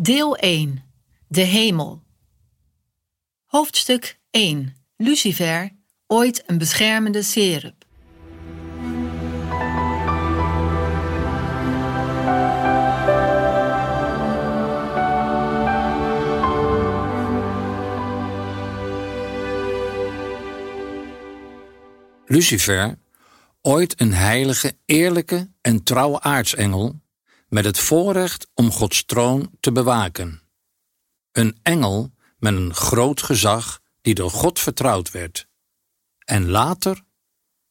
Deel 1. De hemel. Hoofdstuk 1. Lucifer, ooit een beschermende serup. Lucifer, ooit een heilige, eerlijke en trouwe aartsengel, met het voorrecht om Gods troon te bewaken. Een engel met een groot gezag die door God vertrouwd werd. En later,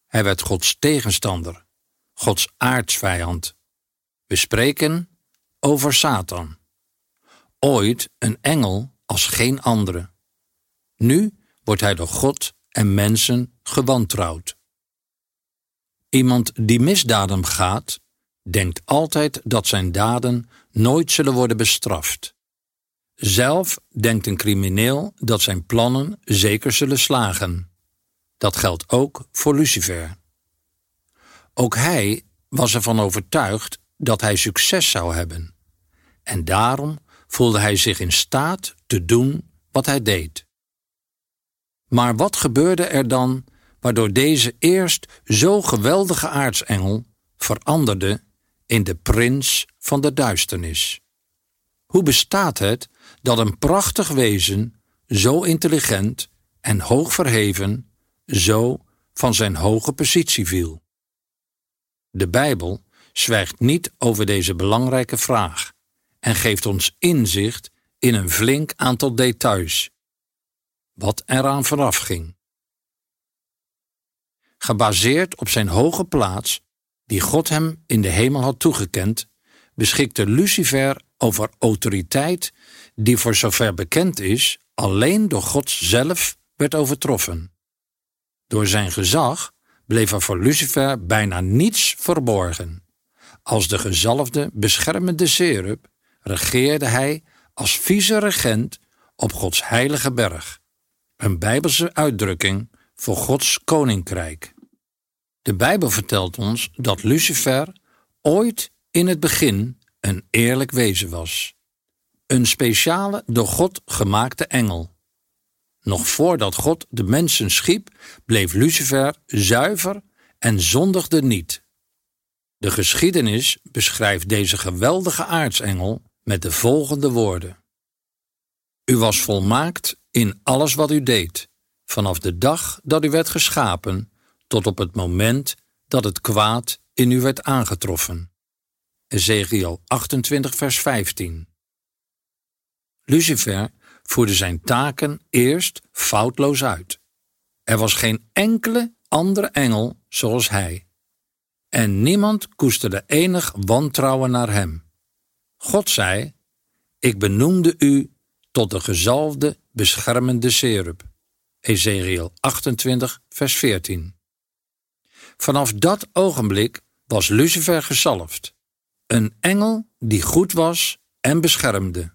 hij werd Gods tegenstander, Gods aartsvijand. We spreken over Satan. Ooit een engel als geen andere. Nu wordt hij door God en mensen gewantrouwd. Iemand die misdaden begaat, denkt altijd dat zijn daden nooit zullen worden bestraft. Zelf denkt een crimineel dat zijn plannen zeker zullen slagen. Dat geldt ook voor Lucifer. Ook hij was ervan overtuigd dat hij succes zou hebben. En daarom voelde hij zich in staat te doen wat hij deed. Maar wat gebeurde er dan waardoor deze eerst zo geweldige aartsengel veranderde in de prins van de duisternis? Hoe bestaat het dat een prachtig wezen, zo intelligent en hoog verheven, zo van zijn hoge positie viel? De Bijbel zwijgt niet over deze belangrijke vraag en geeft ons inzicht in een flink aantal details wat eraan vooraf ging. Gebaseerd op zijn hoge plaats, die God hem in de hemel had toegekend, beschikte Lucifer over autoriteit die voor zover bekend is alleen door God zelf werd overtroffen. Door zijn gezag bleef er voor Lucifer bijna niets verborgen. Als de gezalfde beschermende serup regeerde hij als vice-regent op Gods heilige berg een Bijbelse uitdrukking voor Gods koninkrijk. De Bijbel vertelt ons dat Lucifer ooit in het begin een eerlijk wezen was. Een speciale door God gemaakte engel. Nog voordat God de mensen schiep, bleef Lucifer zuiver en zondigde niet. De geschiedenis beschrijft deze geweldige aartsengel met de volgende woorden: U was volmaakt in alles wat u deed, vanaf de dag dat u werd geschapen tot op het moment dat het kwaad in u werd aangetroffen. Ezekiel 28, vers 15. Lucifer voerde zijn taken eerst foutloos uit. Er was geen enkele andere engel zoals hij. En niemand koesterde enig wantrouwen naar hem. God zei: Ik benoemde u tot de gezalfde beschermende serup. Ezekiel 28, vers 14. Vanaf dat ogenblik was Lucifer gezalfd, een engel die goed was en beschermde.